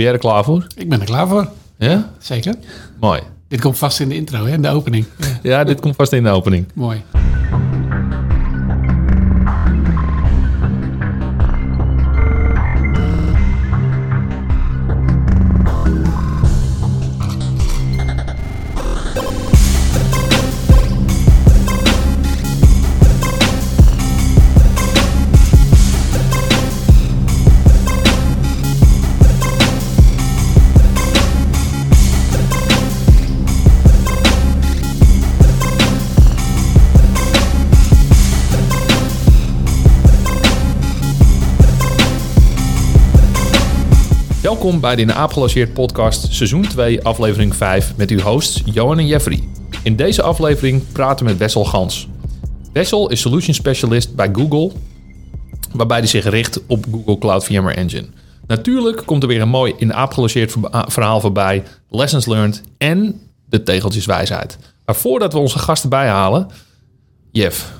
Ben jij er klaar voor? Ik ben er klaar voor. Ja? Zeker. Mooi. Dit komt vast in de intro, hè? in de opening. Ja, Ja, dit komt vast in de opening. mooi. Welkom bij de In Aap podcast seizoen 2 aflevering 5 met uw hosts Johan en Jeffrey. In deze aflevering praten we met Wessel Gans. Wessel is Solution Specialist bij Google, waarbij hij zich richt op Google Cloud VMware Engine. Natuurlijk komt er weer een mooi In Aap verba- verhaal voorbij, lessons learned en de tegeltjeswijsheid. Maar voordat we onze gasten bijhalen, Jeff,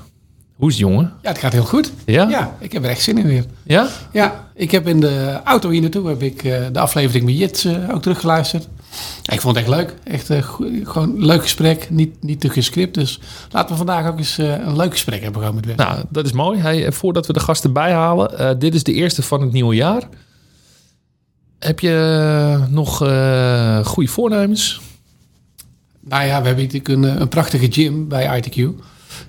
hoe is het jongen? Ja, het gaat heel goed. Ja? Ja, ik heb er echt zin in weer. Ja? Ja, ik heb in de auto hier naartoe heb ik eh, de aflevering met Jits eh, ook teruggeluisterd. Ja, ik vond het echt leuk. Echt eh, gewoon een leuk gesprek. Niet, niet te gescript. Dus laten we vandaag ook eens een leuk gesprek hebben gewoon met Wes. Nou, dat is mooi. Hey, voordat we de gasten bijhalen, dit is de eerste van het nieuwe jaar. Heb je nog goede voornemens? Nou ja, we hebben natuurlijk een, een prachtige gym bij ITQ.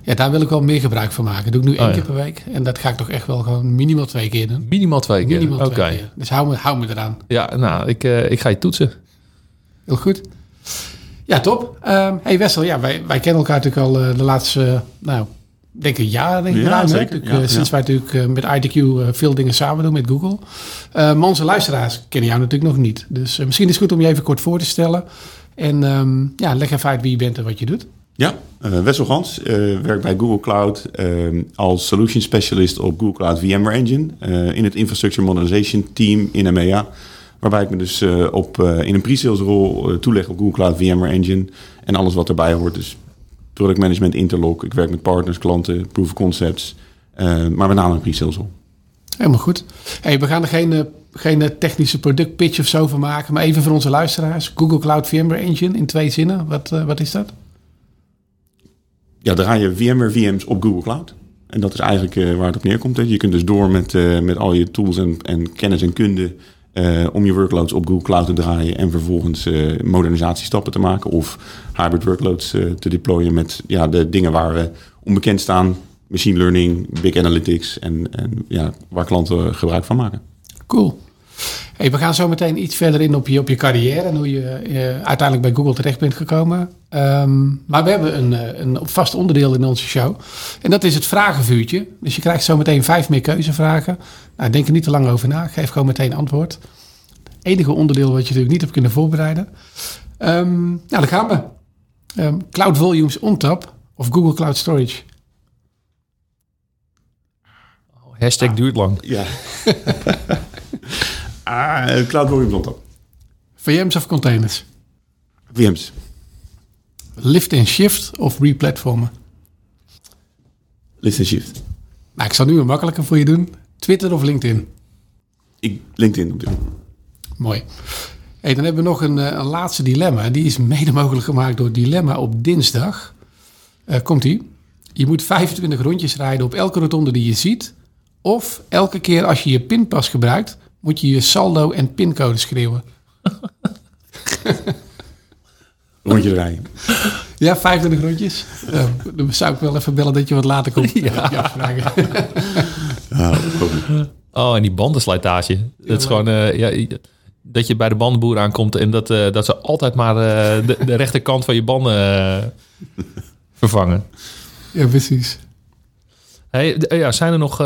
Ja, daar wil ik wel meer gebruik van maken. Dat doe ik nu één Oh, ja. keer per week. En dat ga ik toch echt wel gewoon minimaal twee keer doen. Minimaal twee keer. Minimaal Oké. twee keer. Dus hou me, hou me eraan. Ja, nou, ik, eh, ik ga je toetsen. Heel goed. Ja, top. Ehm, hey Wessel, ja, wij, wij kennen elkaar natuurlijk al eh, de laatste, nou, denk ik jaar, denk ik. Ja, zeker. Ja, eh, ja. Sinds wij natuurlijk met ITQ eh, veel dingen samen doen met Google. Eh, maar onze luisteraars kennen jou natuurlijk nog niet. Dus misschien is het goed om je even kort voor te stellen. En ehm, ja, leg even uit wie je bent en wat je doet. Ja, eh, Wessel Gans uh, werkt bij Google Cloud eh, als solution specialist op Google Cloud VMware Engine in het Infrastructure Modernization Team in EMEA. Waarbij ik me dus op, in een pre-sales rol toeleg op Google Cloud VMware Engine en alles wat erbij hoort. Dus product management, interlock. Ik werk met partners, klanten, proof of concepts. maar met name een pre-sales rol. Helemaal goed. Hey, we gaan er geen, geen technische productpitch of zo van maken. Maar even voor onze luisteraars. Google Cloud VMware Engine in twee zinnen. Wat, wat is dat? Ja, draai je VMware VM's op Google Cloud. En dat is eigenlijk eh, waar het op neerkomt. Hè. Je kunt dus door met, eh, met al je tools en, en kennis en kunde eh, om je workloads op Google Cloud te draaien en vervolgens modernisatiestappen te maken of hybrid workloads te deployen met ja, de dingen waar we onbekend staan. Machine learning, big analytics en, en ja, waar klanten gebruik van maken. Cool. Hey, we gaan zo meteen iets verder in op je, op je carrière en hoe je eh, uiteindelijk bij Google terecht bent gekomen. Ehm, maar we hebben een, eh, een vast onderdeel in onze show. En dat is het vragenvuurtje. Dus je krijgt zo meteen vijf meer keuzevragen. Nou, denk er niet te lang over na. Geef gewoon meteen antwoord. Enige onderdeel wat je natuurlijk niet hebt kunnen voorbereiden. Ehm, nou, daar gaan we. Ehm, Cloud Volumes on top of Google Cloud Storage? Hashtag duurt lang. Ja. ah, Cloud Volume op. VM's of containers? VM's. Lift and shift of replatformen? Lift and shift. Nou, ik zal nu een makkelijker voor je doen. Twitter of LinkedIn? Ik, LinkedIn op dit moment. Mooi. Hey, dan hebben we nog een, eh, een laatste dilemma. Die is mede mogelijk gemaakt door Dilemma op dinsdag. Eh, komt ie. Je moet 25 rondjes rijden op elke rotonde die je ziet. Of elke keer als je je pinpas gebruikt, moet je je saldo en pincode schreeuwen. Rondje rijden. Ja, 25 rondjes. Eh, dan zou ik wel even bellen dat je wat later komt. Ja. niet. Oh, en die bandenslijtage. dat is gewoon eh, ja, dat je bij de bandenboer aankomt en dat, eh, dat ze altijd maar eh, de, de rechterkant van je banden vervangen. ja, precies. Hey, d- ja, zijn er nog eh,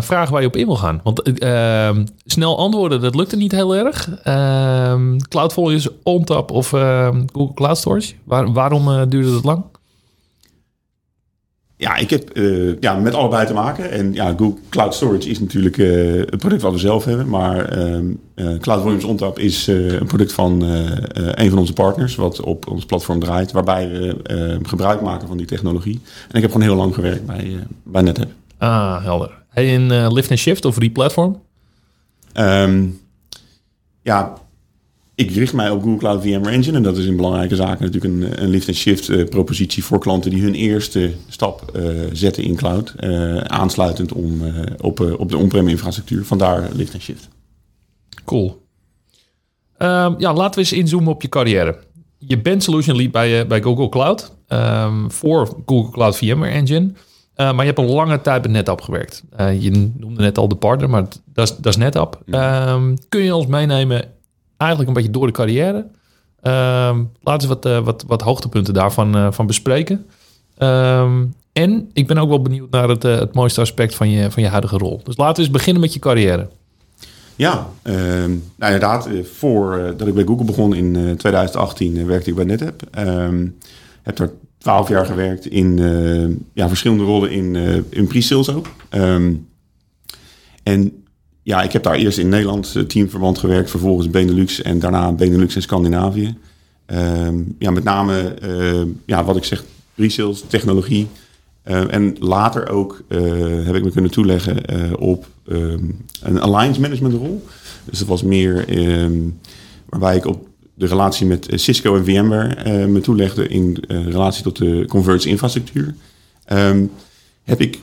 vragen waar je op in wil gaan? Want eh, ehm, snel antwoorden, dat lukte niet heel erg. Ehm Cloud OnTap of ehm, Google Cloud Storage? Waar- waarom eh, duurde dat lang? Ja, ik heb eh, ja, met allebei te maken. En ja, Google Cloud Storage is natuurlijk eh, het product wat we zelf hebben. Maar ehm, eh, Cloud Volumes OnTap is een product van een van onze partners... wat op ons platform draait, waarbij we eh, gebruik maken van die technologie. En ik heb gewoon heel lang gewerkt bij, bij NetApp. Ah, helder. Hey, in Lift and Shift of Replatform? Ehm, ja, ik richt mij op Google Cloud VMware Engine. En dat is in belangrijke zaken natuurlijk een, een lift and shift uh, propositie voor klanten die hun eerste stap uh, zetten in cloud. Uh, aansluitend om, op, op de on-prem infrastructuur. Vandaar lift and shift. Cool. Um, ja, laten we eens inzoomen op je carrière. Je bent solution lead bij, bij Google Cloud. Um, voor Google Cloud VMware Engine. maar je hebt een lange tijd bij NetApp gewerkt. je noemde net al de partner, maar dat is, dat is NetApp. Um, kun je ons meenemen eigenlijk een beetje door de carrière. Um, laten we wat, uh, wat, wat hoogtepunten daarvan uh, van bespreken. Um, en ik ben ook wel benieuwd naar het, uh, het mooiste aspect van je, van je huidige rol. Dus laten we eens beginnen met je carrière. Ja, uh, nou inderdaad. Voordat ik bij Google begon in 2018 werkte ik bij NetApp. Heb daar twaalf jaar gewerkt in ja, verschillende rollen in, in pre-sales ook. en ja, ik heb daar eerst in Nederland uh, teamverband gewerkt, vervolgens Benelux en daarna Benelux en Scandinavië. Uh, ja, met name, uh, ja, wat ik zeg, resales, technologie. Uh, en later ook heb ik me kunnen toeleggen op um, een alliance management rol. Dus dat was meer um, waarbij ik op de relatie met Cisco en VMware me toelegde in relatie tot de converged infrastructuur. Heb ik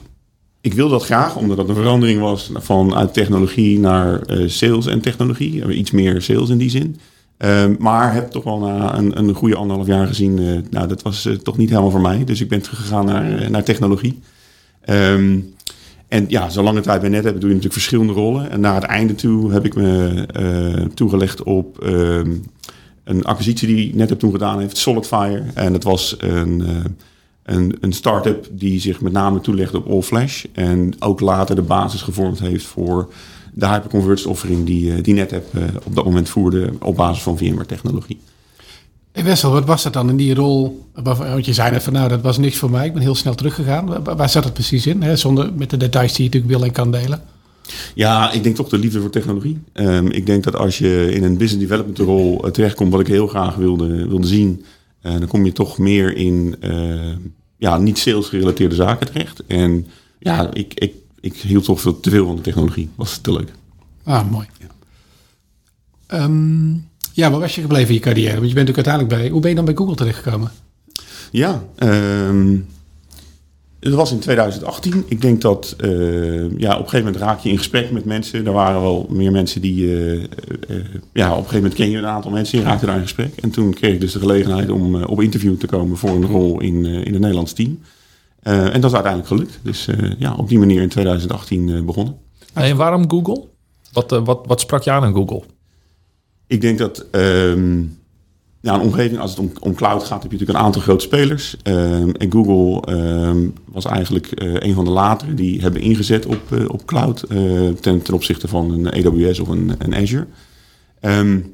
ik wil dat graag, omdat dat een verandering was van uit technologie naar uh, sales en technologie. Iets meer sales in die zin. Uh, maar heb toch wel na een, een goede anderhalf jaar gezien, uh, nou dat was uh, toch niet helemaal voor mij. Dus ik ben teruggegaan naar, naar technologie. Um, en ja, zo lange tijd bij NetApp doe je natuurlijk verschillende rollen. En naar het einde toe heb ik me toegelegd op um, een acquisitie die NetApp toen gedaan heeft, SolidFire. En dat was een een, een start-up die zich met name toelegt op all-flash. En ook later de basis gevormd heeft voor de hyperconverged offering die, eh, die NetApp uh, op dat moment voerde op basis van VMware-technologie. Hey Wessel, wat was dat dan in die rol? Want je zei net van nou, dat was niks voor mij. Ik ben heel snel teruggegaan. Waar, zat het precies in? Hè? Zonder met de details die je natuurlijk wil en kan delen. Ja, ik denk toch de liefde voor technologie. Um, ik denk dat als je in een business development rol terechtkomt, wat ik heel graag wilde, wilde zien, uh, dan kom je toch meer in uh, ja, niet sales gerelateerde zaken terecht. En ja, ik, ik, ik hield toch veel te veel van de technologie. Was te leuk. Ah, mooi. Ja, um, ja waar was je gebleven in je carrière? Want je bent ook uiteindelijk bij... Hoe ben je dan bij Google terechtgekomen? Ja, um, het was in 2018. Ik denk dat uh, ja, op een gegeven moment raak je in gesprek met mensen. Er waren wel meer mensen die. Uh, uh, ja, op een gegeven moment ken je een aantal mensen. Je raakte daar in gesprek. En toen kreeg ik dus de gelegenheid om op interview te komen voor een rol in, in het Nederlands team. en dat is uiteindelijk gelukt. Dus ja, op die manier in 2018 begonnen. En waarom Google? Wat, wat, wat sprak je aan aan Google? Ik denk dat. Um, ja, een omgeving, als het om, om cloud gaat, heb je natuurlijk een aantal grote spelers. Um, en Google um, was eigenlijk uh, een van de latere die hebben ingezet op, uh, op cloud uh, ten, opzichte van een AWS of een, een Azure. Um,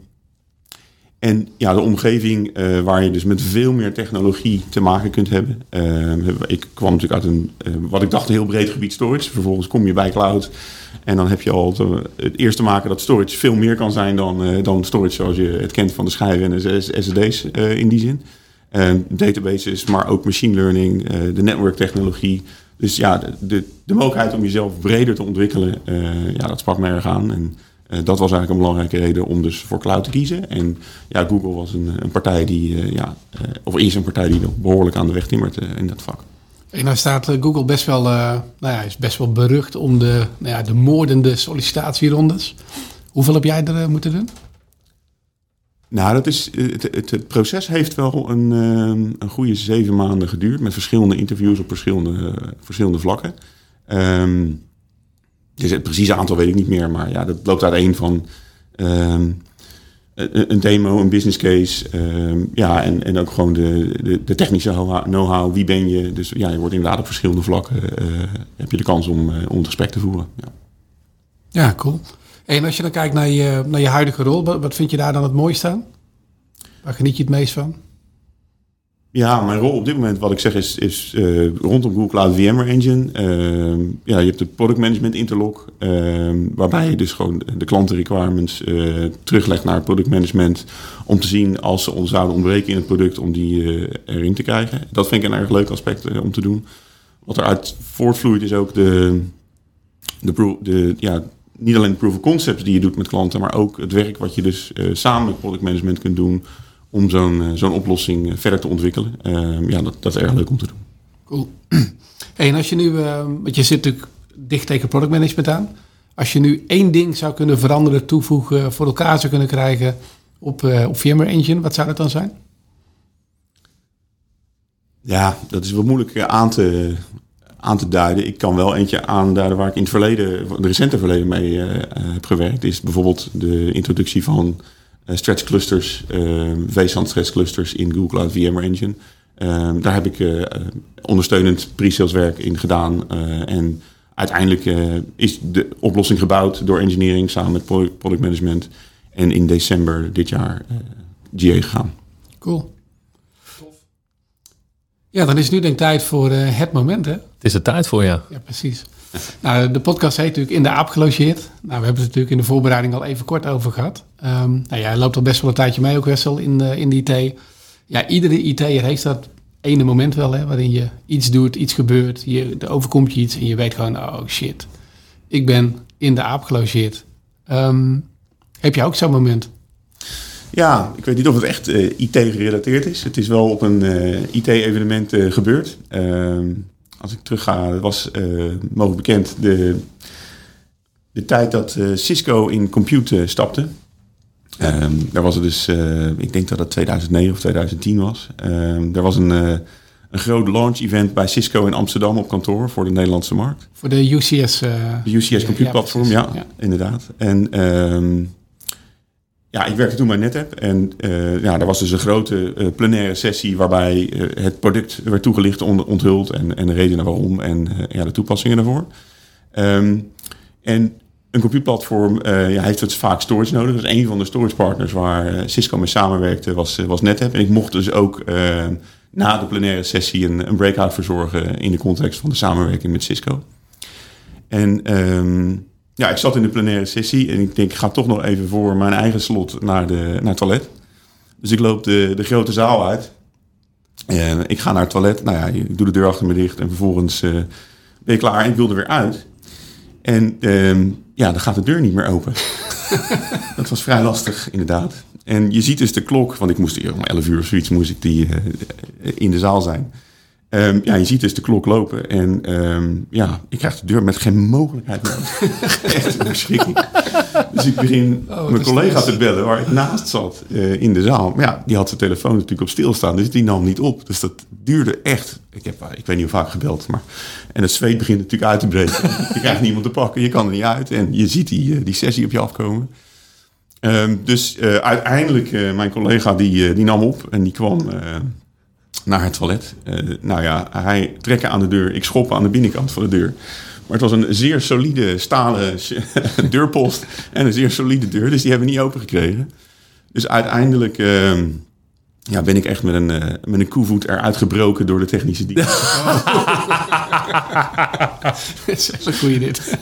en ja, de omgeving uh, waar je dus met veel meer technologie te maken kunt hebben. Uh, ik kwam natuurlijk uit een, uh, wat ik dacht, een heel breed gebied storage. Vervolgens kom je bij cloud. En dan heb je al het eerst te maken dat storage veel meer kan zijn dan, dan storage zoals je het kent van de schijven en SSD's in die zin. databases, maar ook machine learning, de netwerktechnologie. Dus ja, de, de, mogelijkheid om jezelf breder te ontwikkelen, ja, dat sprak me erg aan. En, dat was eigenlijk een belangrijke reden om dus voor cloud te kiezen. En ja, Google was een, een partij die, uh, ja, uh, of is een partij die nog behoorlijk aan de weg timmert in dat vak. En nou staat Google best wel, nou ja, is best wel berucht om de, nou ja, de moordende sollicitatierondes. Hoeveel heb jij er moeten doen? Nou, dat is, het, het, het, proces heeft wel een, een goede zeven maanden geduurd. Met verschillende interviews op verschillende, verschillende vlakken. Um, dus het precieze aantal weet ik niet meer, maar ja, dat loopt uiteen van um, een demo, een business case, um, ja, en, en ook gewoon de, de, technische know-how, wie ben je. Dus ja, je wordt inderdaad op verschillende vlakken, uh, heb je de kans om, uh, om het gesprek te voeren. Ja, ja cool. En als je dan kijkt naar je, naar je huidige rol, wat vind je daar dan het mooiste aan? Waar geniet je het meest van? Ja, mijn rol op dit moment, wat ik zeg, is, is uh, rondom Google Cloud VMware Engine. Uh, ja, je hebt de product management interlock, uh, waarbij je dus gewoon de klanten requirements uh, teruglegt naar het product management. Om te zien als ze ons zouden ontbreken in het product, om die erin te krijgen. Dat vind ik een erg leuk aspect om te doen. Wat eruit voortvloeit is ook de, de, de, ja, niet alleen de proof of concepts die je doet met klanten, maar ook het werk wat je dus eh, samen met product management kunt doen om zo'n eh, zo'n oplossing eh, verder te ontwikkelen. Ehm, ja, dat, dat is erg leuk om te doen. Cool. Hey, en als je nu, eh, want je zit natuurlijk dicht tegen product management aan. Als je nu één ding zou kunnen veranderen, toevoegen, voor elkaar zou kunnen krijgen op, eh, op VMware Engine, wat zou dat dan zijn? Ja, dat is wel moeilijk aan te, aan te duiden. Ik kan wel eentje aanduiden waar ik in het verleden, de recente verleden mee heb gewerkt. Is bijvoorbeeld de introductie van stretch clusters, uh, vSAN stretch clusters in Google Cloud VMware Engine. Ehm, daar heb ik eh, eh, ondersteunend pre-sales werk in gedaan. eh, en uiteindelijk eh, is de oplossing gebouwd door engineering samen met product, product management. En in december dit jaar eh GA gegaan. Cool. Ja, dan is nu denk ik tijd voor eh, het moment, hè? Het is er tijd voor, ja. Ja, precies. Nou, de podcast heet natuurlijk In de Aap gelogeerd. Nou, we hebben het natuurlijk in de voorbereiding al even kort over gehad. Ehm nou, jij loopt al best wel een tijdje mee ook, Wessel, in, eh, in de IT. Ja, iedere IT'er heeft dat ene moment wel, hè, waarin je iets doet, iets gebeurt. Je, er overkomt je iets en je weet gewoon, oh shit, ik ben in de Aap gelogeerd. Ehm, heb je ook zo'n moment? Ja, ik weet niet of het echt eh, IT-gerelateerd is. Het is wel op een eh, IT-evenement gebeurd. Als ik terugga, het was eh, mogelijk bekend de, de tijd dat eh, Cisco in compute stapte. Ehm, daar was het dus, eh, ik denk dat het 2009 of 2010 was. Ehm, er was een, eh, een groot launch-event bij Cisco in Amsterdam op kantoor voor de Nederlandse markt. Voor de UCS? eh, De UCS Compute ja, Platform, ja, inderdaad. En ehm, ja, ik werkte toen bij NetApp. En eh ja, er was dus een grote eh, plenaire sessie waarbij eh, het product werd toegelicht, on- onthuld en, en de redenen waarom en ja, de toepassingen daarvoor. Ehm, en een computeplatform eh, ja, heeft het vaak storage nodig. Dus een van de storage partners waar Cisco mee samenwerkte was, was NetApp. En ik mocht dus ook na de plenaire sessie een, een breakout verzorgen in de context van de samenwerking met Cisco. En ehm, ja, ik zat in de plenaire sessie en ik denk, ik ga toch nog even voor mijn eigen slot naar, de, naar het toilet. Dus ik loop de, de grote zaal uit. En ik ga naar het toilet. Nou ja, ik doe de deur achter me dicht en vervolgens eh, ben ik klaar en ik wil er weer uit. En ehm, ja, dan gaat de deur niet meer open. dat was vrij lastig, inderdaad. En je ziet dus de klok, want ik moest om 11 uur of zoiets moest ik die, eh, in de zaal zijn. Ehm, ja, je ziet dus de klok lopen en ehm, ja, ik krijg de deur met geen mogelijkheid meer. Echt een verschrikking. Dus ik begin wat mijn collega stress. te bellen waar ik naast zat eh, in de zaal. Maar ja, die had zijn telefoon natuurlijk op stilstaan, dus die nam niet op. Dus dat duurde echt. Ik heb, ik weet niet hoe vaak gebeld, maar en het zweet begint natuurlijk uit te breken. je krijgt niemand te pakken, je kan er niet uit en je ziet die, eh, die sessie op je afkomen. Ehm, dus eh, uiteindelijk, mijn collega die, die nam op en die kwam naar het toilet. Eh, nou ja, hij trekken aan de deur, ik schop aan de binnenkant van de deur. Maar het was een zeer solide stalen deurpost en een zeer solide deur, dus die hebben we niet open gekregen. Dus uiteindelijk ehm, ja, ben ik echt met een, eh, met een koevoet eruit gebroken door de technische dienst. Dat is echt een goeie dit.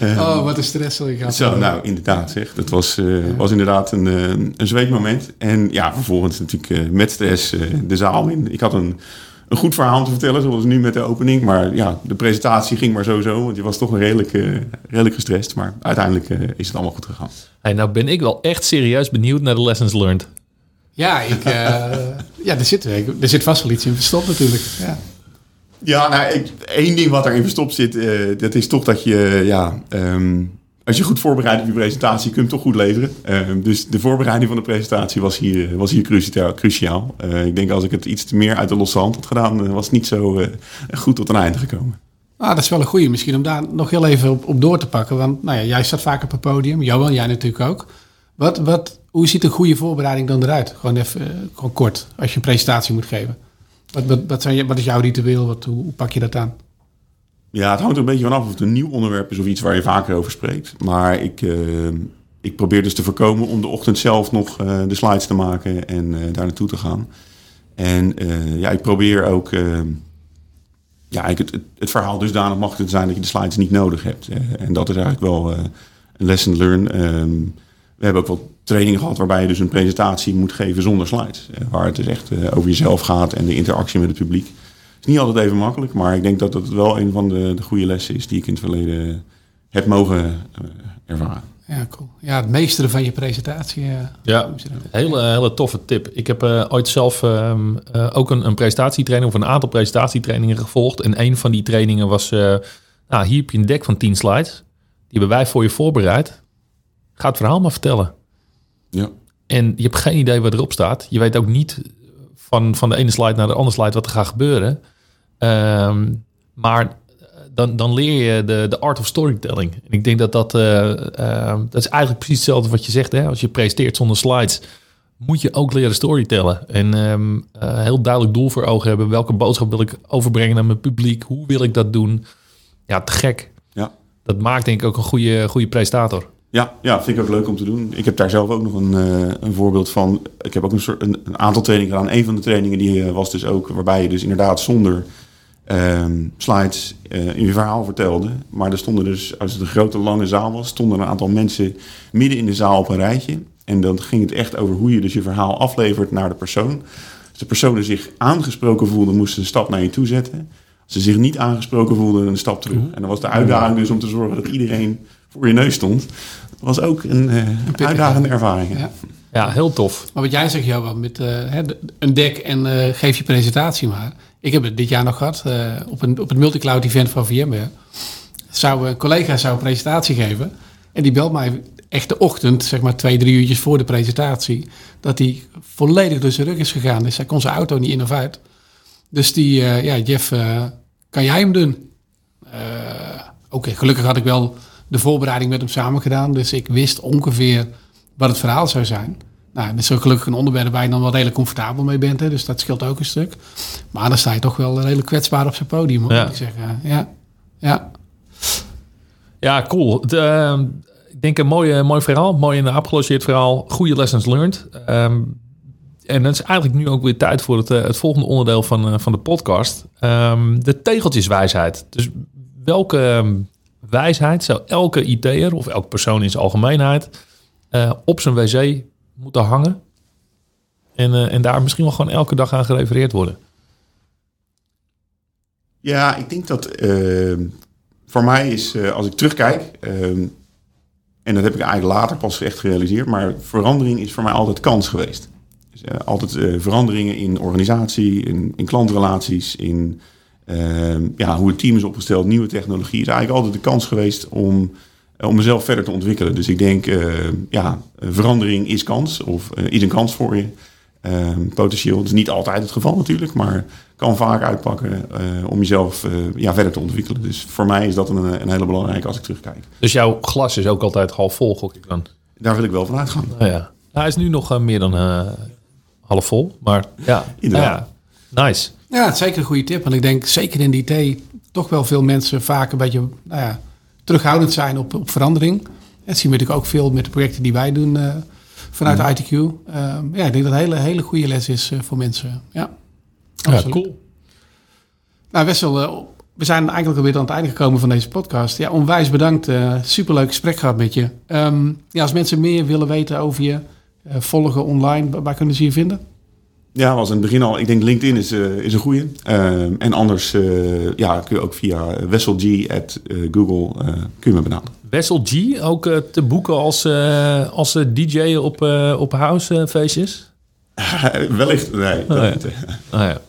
oh, wat een stress je gehad Zo, nou inderdaad zeg. Dat was, eh, was inderdaad een, eh, een zweetmoment. En ja, vervolgens natuurlijk met stress eh, de zaal in. Ik had een, een goed verhaal te vertellen, zoals nu met de opening. Maar ja, de presentatie ging maar sowieso. Want je was toch redelijk, eh, redelijk gestrest. Maar uiteindelijk is het allemaal goed gegaan. Hey, nou ben ik wel echt serieus benieuwd naar de lessons learned. Ja, ik, eh, ja er, zit, er zit vast wel iets in verstopt natuurlijk. Ja. Ja, nou, ik, één ding wat erin verstopt zit, eh, dat is toch dat je, ja, ehm, als je goed voorbereidt op je presentatie, kun je hem toch goed leveren. Ehm, dus de voorbereiding van de presentatie was hier, was hier cruciaal. cruciaal. Eh, ik denk als ik het iets meer uit de losse hand had gedaan, eh, was het niet zo eh, goed tot een einde gekomen. Ah, dat is wel een goeie. Misschien om daar nog heel even op, op door te pakken. Want nou ja, jij staat vaak op het podium. Johan, jij natuurlijk ook. Wat, wat, hoe ziet een goede voorbereiding dan eruit? Gewoon even, eh, gewoon kort, als je een presentatie moet geven. Wat, wat, zijn wat is jouw ritueel? Wat, hoe, pak je dat aan? Ja, het hangt er een beetje vanaf of het een nieuw onderwerp is of iets waar je vaker over spreekt. Maar ik, eh, ik probeer dus te voorkomen om de ochtend zelf nog eh, de slides te maken en daar naartoe te gaan. En ja, ik probeer ook ja, het, het, het verhaal dusdanig mag het zijn dat je de slides niet nodig hebt. En dat is eigenlijk wel een lesson learned. Ehm, we hebben ook wel trainingen gehad waarbij je dus een presentatie moet geven zonder slides. Eh, waar het dus echt eh, over jezelf gaat en de interactie met het publiek. Het is niet altijd even makkelijk, maar ik denk dat dat wel een van de, de goede lessen is die ik in het verleden heb mogen eh, ervaren. Ja, cool. Ja, het meesteren van je presentatie. eh, Ja, hele, hele toffe tip. Ik heb eh, ooit zelf ehm, eh, ook een, een presentatietraining of een aantal presentatietrainingen gevolgd. En een van die trainingen was, eh, nou, hier heb je een deck van 10 slides. Die hebben wij voor je voorbereid. Ga het verhaal maar vertellen. Ja. En je hebt geen idee wat erop staat. Je weet ook niet van, van de ene slide naar de andere slide wat er gaat gebeuren. Ehm, maar dan, dan leer je de, de art of storytelling. En ik denk dat dat, eh, ehm, dat is eigenlijk precies hetzelfde wat je zegt. Hè? Als je presenteert zonder slides, moet je ook leren storytellen. En ehm, eh, heel duidelijk doel voor ogen hebben. Welke boodschap wil ik overbrengen naar mijn publiek? Hoe wil ik dat doen? Ja, te gek. Ja. Dat maakt denk ik ook een goede, goede presentator. Ja, ja, vind ik ook leuk om te doen. Ik heb daar zelf ook nog een, eh, een voorbeeld van. Ik heb ook een, soort, een, een aantal trainingen gedaan. Een van de trainingen die eh, was dus ook waarbij je dus inderdaad zonder ehm, slides eh, in je verhaal vertelde. Maar er stonden dus, als het een grote lange zaal was, stonden een aantal mensen midden in de zaal op een rijtje. En dan ging het echt over hoe je dus je verhaal aflevert naar de persoon. Als de personen zich aangesproken voelden, moesten ze een stap naar je toe zetten. Als ze zich niet aangesproken voelden, een stap terug. En dan was de uitdaging dus om te zorgen dat iedereen voor je neus stond. Dat was ook een, eh, een uitdagende ervaring. Ja. Ja, heel tof. Maar wat jij zegt, Johan, met eh, een deck en eh, geef je presentatie maar. Ik heb het dit jaar nog gehad eh, op, een, op het multicloud event van VMware. Zou, een collega zou een presentatie geven. En die belt mij echt de ochtend, zeg maar twee, drie uurtjes voor de presentatie. Dat hij volledig door zijn rug is gegaan. Dus hij kon zijn auto niet in of uit. Dus die, eh, ja, Jeff, kan jij hem doen? Eh, Oké, gelukkig had ik wel de voorbereiding met hem samen gedaan. Dus ik wist ongeveer wat het verhaal zou zijn. Nou, dat is ook gelukkig een onderwerp waar je dan wel redelijk comfortabel mee bent. Hè, dus dat scheelt ook een stuk. Maar dan sta je toch wel redelijk kwetsbaar op zijn podium, moet Ja. ik zeggen. Ja, ja. Ja, cool. Het, eh, ik denk een mooi, mooi verhaal. Mooi en afgelogeerd verhaal. Goede lessons learned. Ehm, en het is eigenlijk nu ook weer tijd voor het, eh, het volgende onderdeel van, eh, van de podcast. Ehm, de tegeltjeswijsheid. Dus welke ehm, wijsheid zou elke IT'er of elke persoon in zijn algemeenheid eh, op zijn wc moeten hangen? En, eh, en daar misschien wel gewoon elke dag aan gerefereerd worden. Ja, ik denk dat eh, voor mij is, eh, als ik terugkijk, eh, en dat heb ik eigenlijk later pas echt gerealiseerd, maar verandering is voor mij altijd kans geweest. Dus, altijd veranderingen in organisatie, in, in klantrelaties, in ja, hoe het team is opgesteld, nieuwe technologie. is eigenlijk altijd de kans geweest om, eh, om mezelf verder te ontwikkelen. Dus ik denk, eh, ja, verandering is kans, of eh, is een kans voor je. eh, potentieel. Dat is niet altijd het geval natuurlijk, maar kan vaak uitpakken om jezelf ja, verder te ontwikkelen. Dus voor mij is dat een, een hele belangrijke als ik terugkijk. Dus jouw glas is ook altijd half vol, gok ik dan. Daar wil ik wel van uitgaan. Nou ja. Hij is nu nog meer dan half vol. Maar ja, Inderdaad. Ja, nice. Ja, het is zeker een goede tip. Want ik denk zeker in die IT toch wel veel mensen vaak een beetje nou ja, terughoudend zijn op, op verandering. Dat zien we natuurlijk ook veel met de projecten die wij doen eh, vanuit ITQ. Ehm, ja, ik denk dat het een hele, hele goede les is eh, voor mensen. Ja, Ja, cool. Nou, Wessel, eh, we zijn eigenlijk alweer aan het einde gekomen van deze podcast. Ja, onwijs bedankt. superleuk gesprek gehad met je. Ehm, ja, als mensen meer willen weten over je, volgen online, wa- waar kunnen ze je vinden? Ja, was in het begin al. Ik denk LinkedIn is, eh, is een goede. en anders eh, ja, kun je ook via wesselg at eh, Google kun je me benaderen. Wessel G, ook te boeken als, als DJ op, op housefeestjes. Wellicht. Nee, ja. eh. Ah, ja.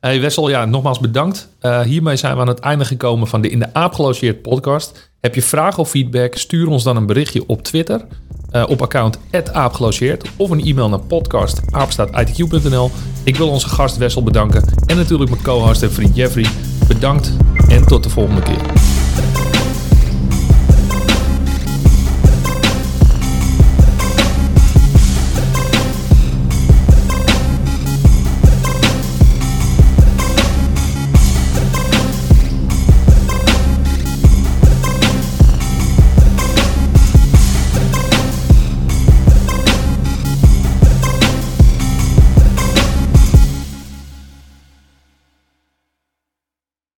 Hey Wessel, ja, nogmaals bedankt. Hiermee zijn we aan het einde gekomen van de In de Aap gelogeerd podcast. Heb je vragen of feedback, stuur ons dan een berichtje op Twitter. Eh, op account aapgelogeerd of een e-mail naar podcast.aapstaatitq.nl. Ik wil onze gast Wessel bedanken en natuurlijk mijn co-host en vriend Jeffrey. Bedankt en tot de volgende keer.